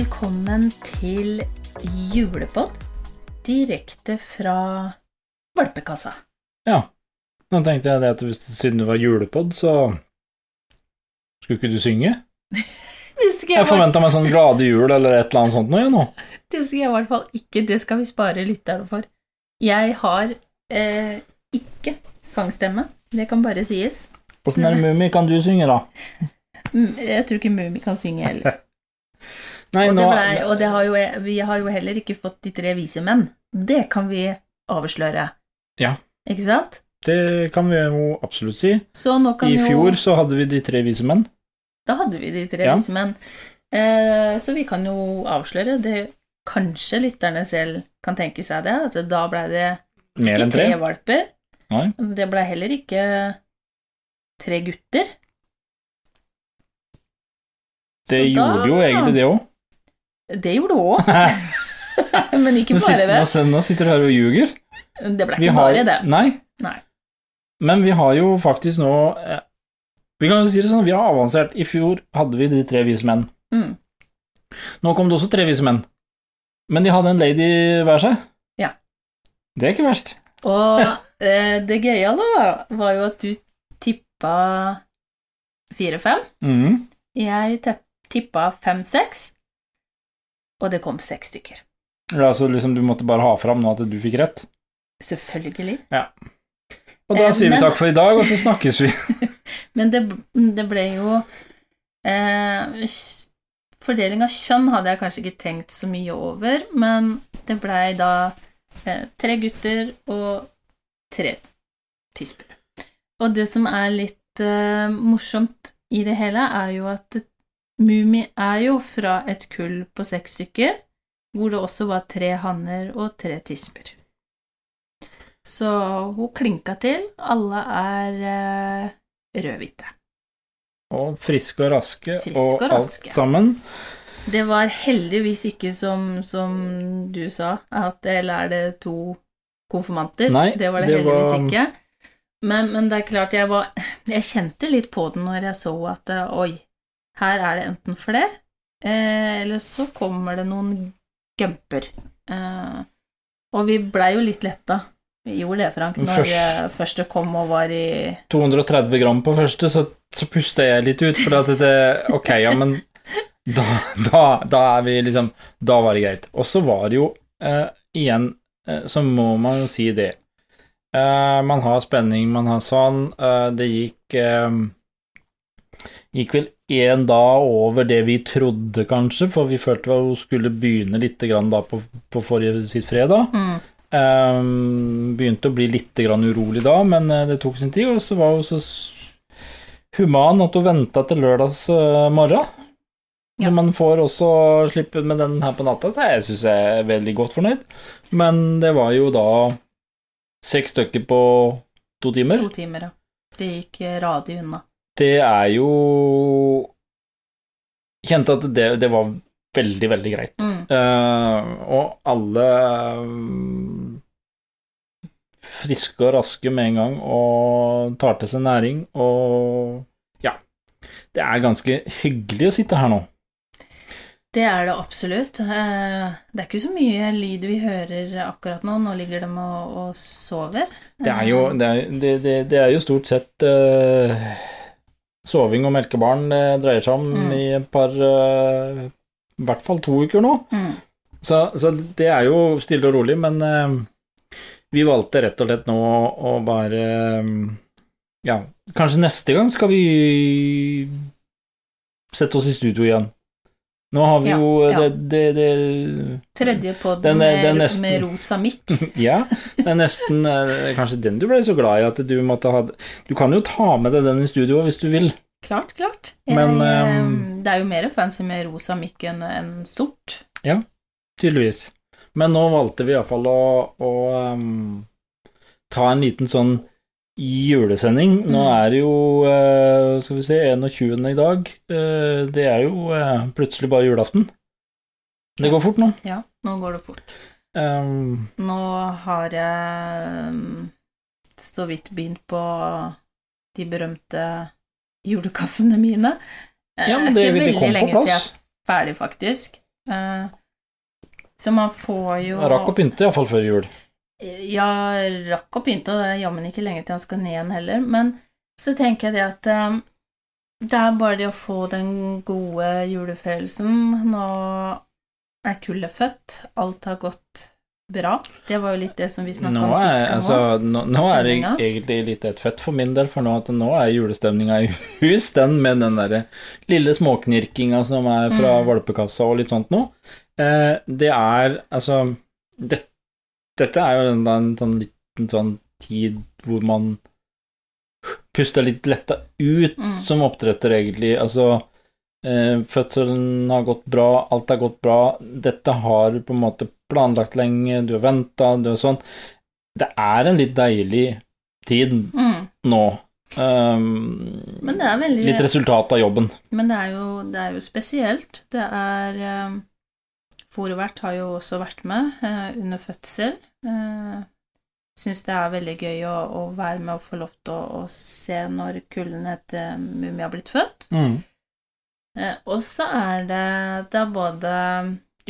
Velkommen til julepod direkte fra valpekassa. Ja. Nå tenkte jeg det at hvis, siden det var julepod, så skulle ikke du synge? Jeg, Jeg forventa meg sånn Glade jul eller et eller annet sånt noe, jeg nå. det skal jeg i hvert fall ikke. Det skal vi spare lytterne for. Jeg har eh, ikke sangstemme. Det kan bare sies. Åssen er det Mummi, kan du synge, da? Mm, Jeg tror ikke Mummi kan synge heller. Nei, Og, det ble, og det har jo, vi har jo heller ikke fått De tre vise menn. Det kan vi avsløre. Ja. Ikke sant? Det kan vi jo absolutt si. I jo fjor så hadde vi De tre vise menn. Da hadde vi De tre Ja. vise menn. Eh, så vi kan jo avsløre det Kanskje lytterne selv kan tenke seg det. Altså, da ble det Mer ikke tre. tre valper. Nei. Det ble heller ikke tre gutter. Det Så da- gjorde jo egentlig det òg. Det gjorde hun òg, men ikke bare sitter- det. nå nå sitter du her og ljuger. Det ble ikke har- bare det. Nei. Nei. Men vi har jo faktisk nå eh, Vi kan jo si det sånn, vi har avansert. I fjor hadde vi De tre vise menn. Mm. Nå kom det også tre vise menn. Men de hadde en lady hver seg. Ja. Det er ikke verst. Og eh, det gøyale var, var jo at du tippa fire-fem. Mm. Jeg tippa fem-seks, og det kom seks stykker. Så liksom du måtte bare ha fram nå at du fikk rett. Selvfølgelig. Ja. Og da Eh, sier vi men- takk for i dag, og så snakkes vi. Men det, det ble jo eh, Fordeling av kjønn hadde jeg kanskje ikke tenkt så mye over, men det blei da eh, tre gutter og tre tisper. Og det som er litt eh, morsomt i det hele, er jo at Mummi er jo fra et kull på seks stykker, hvor det også var tre hanner og tre tisper. Så hun klinka til. Alle er eh, rødhvite. Og friske og raske Frisk og, og raske. alt sammen. Det var heldigvis ikke som, som du sa, at eller er det to konfirmanter. Nei, det var det, det heldigvis var- ikke. Men, men det er klart, jeg var Jeg kjente litt på det når jeg så at eh, oi, her er det enten flere, eh, eller så kommer det noen gumper. Eh, og vi blei jo litt letta. Vi gjorde det, Frank, når Først- første først kom og var i 230 gram på første, så, så pusta jeg litt ut, for at det Ok, ja, men da, da, da er vi liksom Da var det greit. Og så var det jo eh, Igjen eh, så må man jo si det. Eh, man har spenning, man har sånn. Eh, det gikk eh, Gikk vel én dag over det vi trodde, kanskje, for vi følte hun skulle begynne litt grann da på, på forrige sitt fredag. mm, Um, begynte å bli litt grann urolig da, men eh, det tok sin tid, og så var hun så human at hun venta til lørdags eh, morgen. Ja. Så man får også slippe med den her på natta, så jeg syns jeg er veldig godt fornøyd. Men det var jo da seks stykker på to timer. to timer, ja. Det gikk eh, radig unna. Det er jo Kjente at det, det var veldig, veldig greit. Mm. Uh, og alle mm, friske og raske med en gang og tar til seg næring og ja. Det er ganske hyggelig å sitte her nå. Det er det absolutt. Eh, Det er ikke så mye lyd vi hører akkurat nå. Nå ligger de og, og sover. Det er jo, det er, det, det, er jo stort sett eh, soving og melkebarn dreier seg om Mm. i et par uh, I hvert fall to uker nå. Mm. Så, så det er jo stille og rolig, men uh, vi valgte rett og slett nå å bare eh, Ja, kanskje neste gang skal vi sette oss i studio igjen. Nå har vi Ja, jo ja. det, det, det Tredje pod Den er- med, den nesten- med rosa mikk. Ja, det er nesten eh, kanskje den du ble så glad i at du måtte ha Du kan jo ta med deg den i studio hvis du vil. Klart, klart. Jeg, Men, eh, ehm, det er jo mer fancy med rosa mikk enn en sort. Tydeligvis. Men nå valgte vi iallfall å, å um, ta en liten sånn julesending. Nå Mm. er det jo eh, Skal vi se 21. i dag. Eh, det er jo eh, plutselig bare julaften. Det går fort nå. Ja, nå går det fort. Um, Nå har jeg um, så vidt begynt på de berømte julekassene mine. Ja, men er det- ikke det veldig kom på lenge til jeg er ferdig, faktisk. Så man får jo Jeg rakk å pynte iallfall før jul. Ja, rakk å pynte, og det er jammen ikke lenge til han skal ned igjen heller. Men så tenker jeg det at um, det er bare det å få den gode julefølelsen. Nå er kullet født, alt har gått bra. Det var jo litt det som vi snakka om sist gang altså, nå, nå er det egentlig litt et født for min del, for nå, nå er julestemninga i hus, den med den derre lille småknirkinga som er fra Mm. valpekassa og litt sånt noe. Eh, det er altså det, Dette er jo en, en sånn liten sånn tid hvor man puster litt letta ut Mm. som oppdretter, egentlig. Altså eh, Fødselen har gått bra, alt har gått bra. Dette har du på en måte planlagt lenge, du har venta, du har sånn. Det er en litt deilig tid Mm. nå. Um, Men det veldig litt resultat av jobben. Men det er jo, det er jo spesielt. Det er um, Fòrvert har jo også vært med uh, under fødsel. Eh, Syns det er veldig gøy å, å være med og få lov til å, å se når kullene til Mummi har blitt født. Eh, og så er det Det er både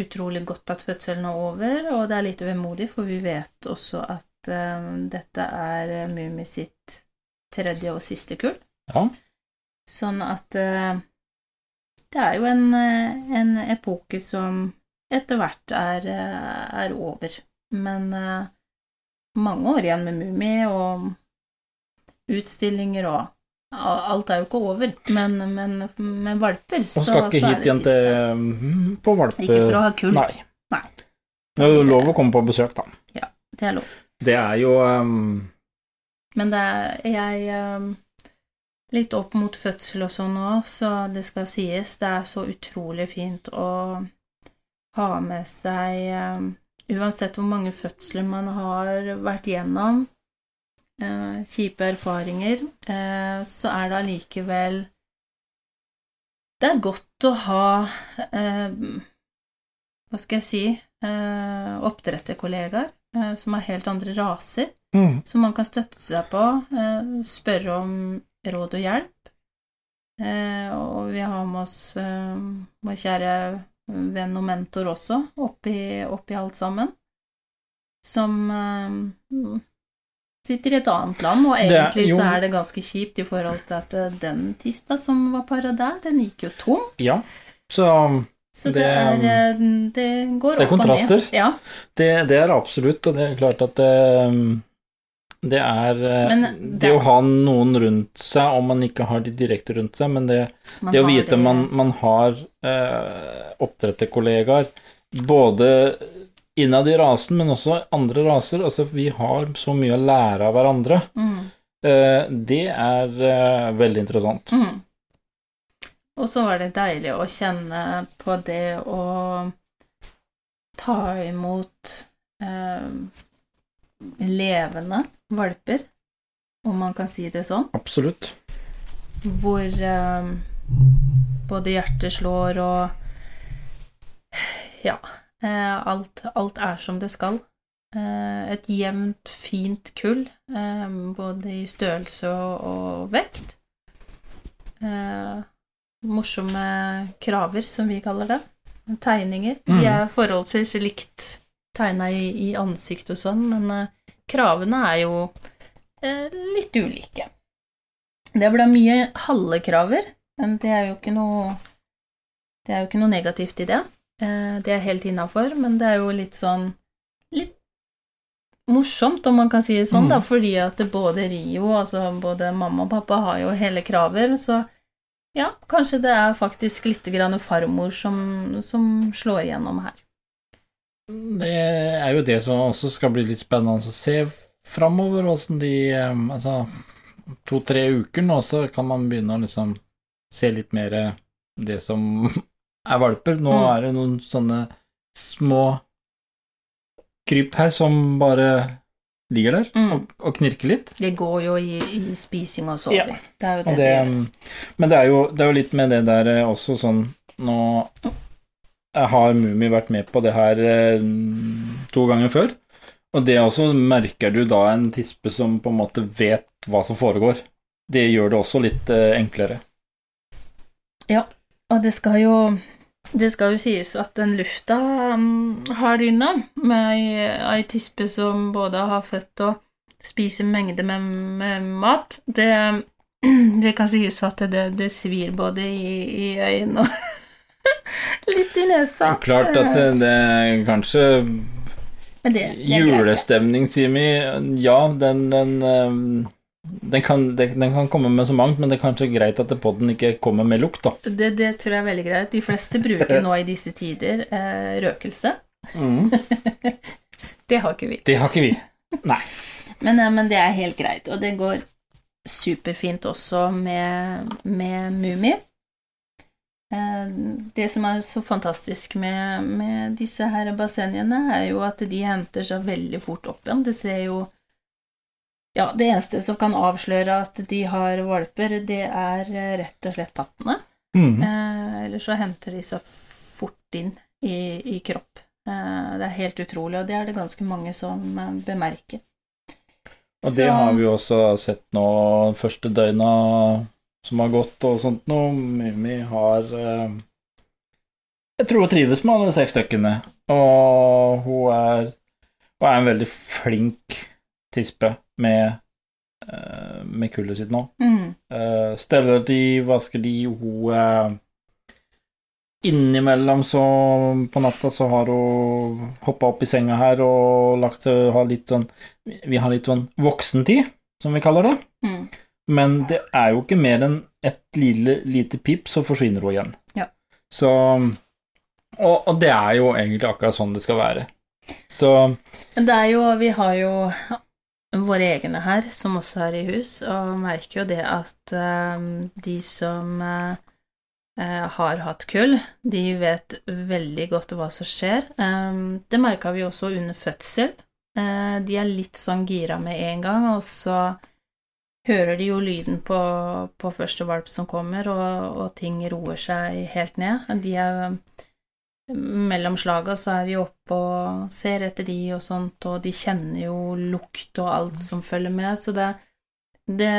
utrolig godt at fødselen er over, og det er litt vemodig, for vi vet også at uh, dette er eh, Mummi sitt tredje og siste kull. Ja. Sånn at uh, det er jo en, eh, en epoke som etter hvert er, eh, er over. Men eh, mange år igjen med Mummi og utstillinger og Alt er jo ikke over, men, men med valper så, Og skal ikke så er hit det igjen siste. til på valpe... Ikke for å ha kull, Nei. Nei. Det er jo lov å komme på besøk, da. Ja, det er lov. Det er jo um, Men det er jeg um... Litt opp mot fødsel og sånn òg, så det skal sies, det er så utrolig fint å ha med seg eh, Uansett hvor mange fødsler man har vært gjennom, eh, kjipe erfaringer, eh, så er det allikevel Det er godt å ha eh, Hva skal jeg si eh, oppdretterkollegaer eh, som har helt andre raser som man kan støtte seg på, eh, spørre om råd og hjelp. Eh, og vi har med oss vår kjære venn og mentor også, oppi, oppi alt sammen, som uh, sitter i et annet land, og er- egentlig det, så er det ganske kjipt i forhold til at eh, den tispa som var para der, den gikk jo tom. Ja. Så Så det, Det, er eh, Det går det er opp og ned. kontraster. Ja, det, det er absolutt, og det er klart at det, det er eh, det, det- å ha noen rundt seg, om man ikke har de direkte rundt seg, men det, det å vite det- man, man har eh, oppdretterkollegaer, både innad i rasen, men også andre raser. Altså, vi har så mye å lære av hverandre. Mm. Eh, det er eh, veldig interessant. Mm. Og så var det deilig å kjenne på det å ta imot eh, levende valper, om man kan si det sånn, Absolutt. hvor eh, både hjertet slår og Ja, eh, alt, alt er som det skal. Eh, et jevnt, fint kull, eh, både i størrelse og, og vekt. Eh, morsomme kraver, som vi kaller det. Tegninger. De Mhm. er forholdsvis likt tegna i, i ansikt og sånn, men eh, kravene er jo eh, litt ulike. Det ble mye halve kraver, men det er jo ikke noe Det er jo ikke noe negativt i det. Eh, det er helt innafor, men det er jo litt sånn Litt morsomt, om man kan si det sånn, da, Mhm. fordi at både Rio, altså både mamma og pappa, har jo hele kraver, så ja, kanskje det er faktisk litt grann farmor som, som slår igjennom her. Det er jo det som også skal bli litt spennende å se framover, åssen de eh, Altså, to-tre uker nå, så kan man begynne å liksom se litt mer det som er valper. Nå Mm. er det noen sånne små kryp her som bare ligger der Mm. og, og knirker litt. Det går jo i, i spising og soving. Ja. Det er jo det, det, det men det er, jo, det er jo litt med det der eh, også sånn Nå har Mummi vært med på det her eh, to ganger før, og det også merker du da en tispe som på en måte vet hva som foregår. Det gjør det også litt enklere. Ja, Og det skal jo det skal jo sies at den lufta um, her inne, med ei, ei tispe som både har født og spiser mengder med, med mat, det, det kan sies at det, det svir både i, i øynene og i nesa. Klart at det, det er kanskje Men det, det. Julestemning, sier vi. Ja, den, den, ehm, den, kan, den, kan komme med så mangt, men det er kanskje greit at podden ikke kommer med lukt, da. Det, det tror jeg er veldig greit. De fleste bruker nå i disse tider eh, røkelse. Det har ikke vi. Det har ikke vi. Nei. Men, eh, men det er helt greit, og det går superfint også med, med Mummi. Eh, Det som er så fantastisk med, med disse her bassengene, er jo at de henter seg veldig fort opp igjen. Det ser jo Ja, det eneste som kan avsløre at de har valper, det er eh, rett og slett pattene. Mm. Eh, Eller så henter de seg fort inn i, i kropp. Eh, det er helt utrolig, og det er det ganske mange som eh, bemerker. Og det Så- har vi jo også sett nå første døgna som har gått og sånt noe. Mimi har eh, Jeg tror hun trives med alle seks stykkene, og hun er, hun er en veldig flink tispe med, eh, med kullet sitt nå. Mm. Eh, steller de, vasker de, hun eh, Innimellom så på natta så har hun hoppa opp i senga her og lagt seg har litt sånn Vi har litt sånn voksentid, som vi kaller det. Mm. Men det er jo ikke mer enn et lille, lite pip, så forsvinner hun igjen. Ja. Så og, og det er jo egentlig akkurat sånn det skal være. Så Men det er jo Vi har jo våre egne her, som også er i hus, og merker jo det at eh, de som eh, har hatt kull, de vet veldig godt hva som skjer. Um, det merka vi også under fødsel. Uh, de er litt sånn gira med en gang, og så hører de jo lyden på, på første valp som kommer, og, og ting roer seg helt ned. De er mellom slaga så er vi oppe og ser etter de og sånt, og de kjenner jo lukt og alt som følger med, så det, det,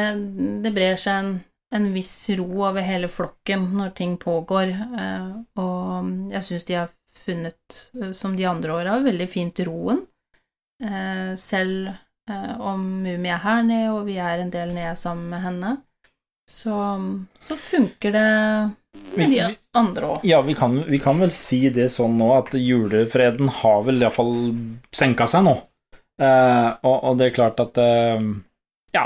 det brer seg en, en viss ro over hele flokken når ting pågår, eh, og jeg syns de har funnet, eh, som de andre åra, veldig fint roen, eh, selv eh, om Mummi er her nede, og vi er en del nede sammen med henne, så, så funker det med de andre òg. Ja, vi kan, vi kan vel si det sånn nå at julefreden har vel iallfall senka seg nå. Eh, og, og det er klart at eh, Ja,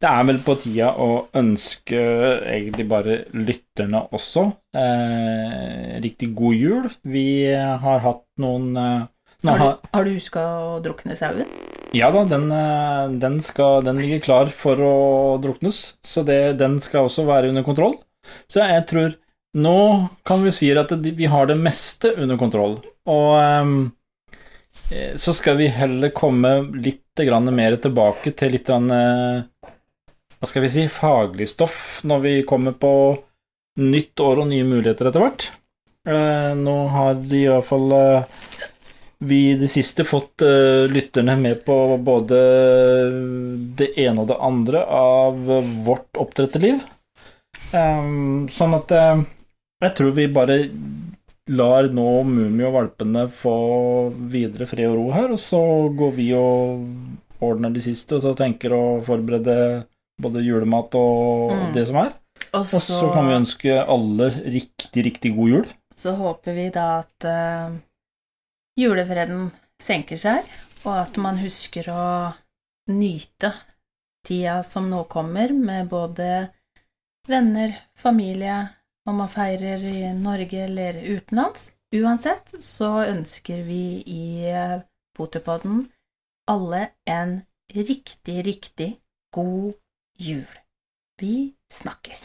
det er vel på tida å ønske egentlig bare lytterne også eh, riktig god jul. Vi har hatt noen eh, har, du, har du huska å drukne sauen? Ja da, den, eh, den, skal, den ligger klar for å druknes, så det, den skal også være under kontroll. Så jeg tror nå kan vi si at vi har det meste under kontroll, og ehm, eh, så skal vi heller komme litt mer tilbake til litt eh, hva skal vi si, faglig stoff når vi kommer på nytt år og nye muligheter etter hvert. Eh, nå har de iallfall vi i det siste fått uh, lytterne med på både det ene og det andre av vårt oppdretterliv. Um, sånn at uh, jeg tror vi bare lar nå Mummi og valpene få videre fred og ro her, og så går vi og ordner de siste, og så tenker å forberede både julemat og Mm. det som er. Og Og så kan vi ønske alle riktig, riktig god jul. så håper vi da at eh, julefreden senker seg, og at man husker å nyte tida som nå kommer, med både venner, familie, om man feirer i Norge eller utenlands. Uansett så ønsker vi i eh, Potepodden alle en riktig, riktig god jul. Vi snakkes.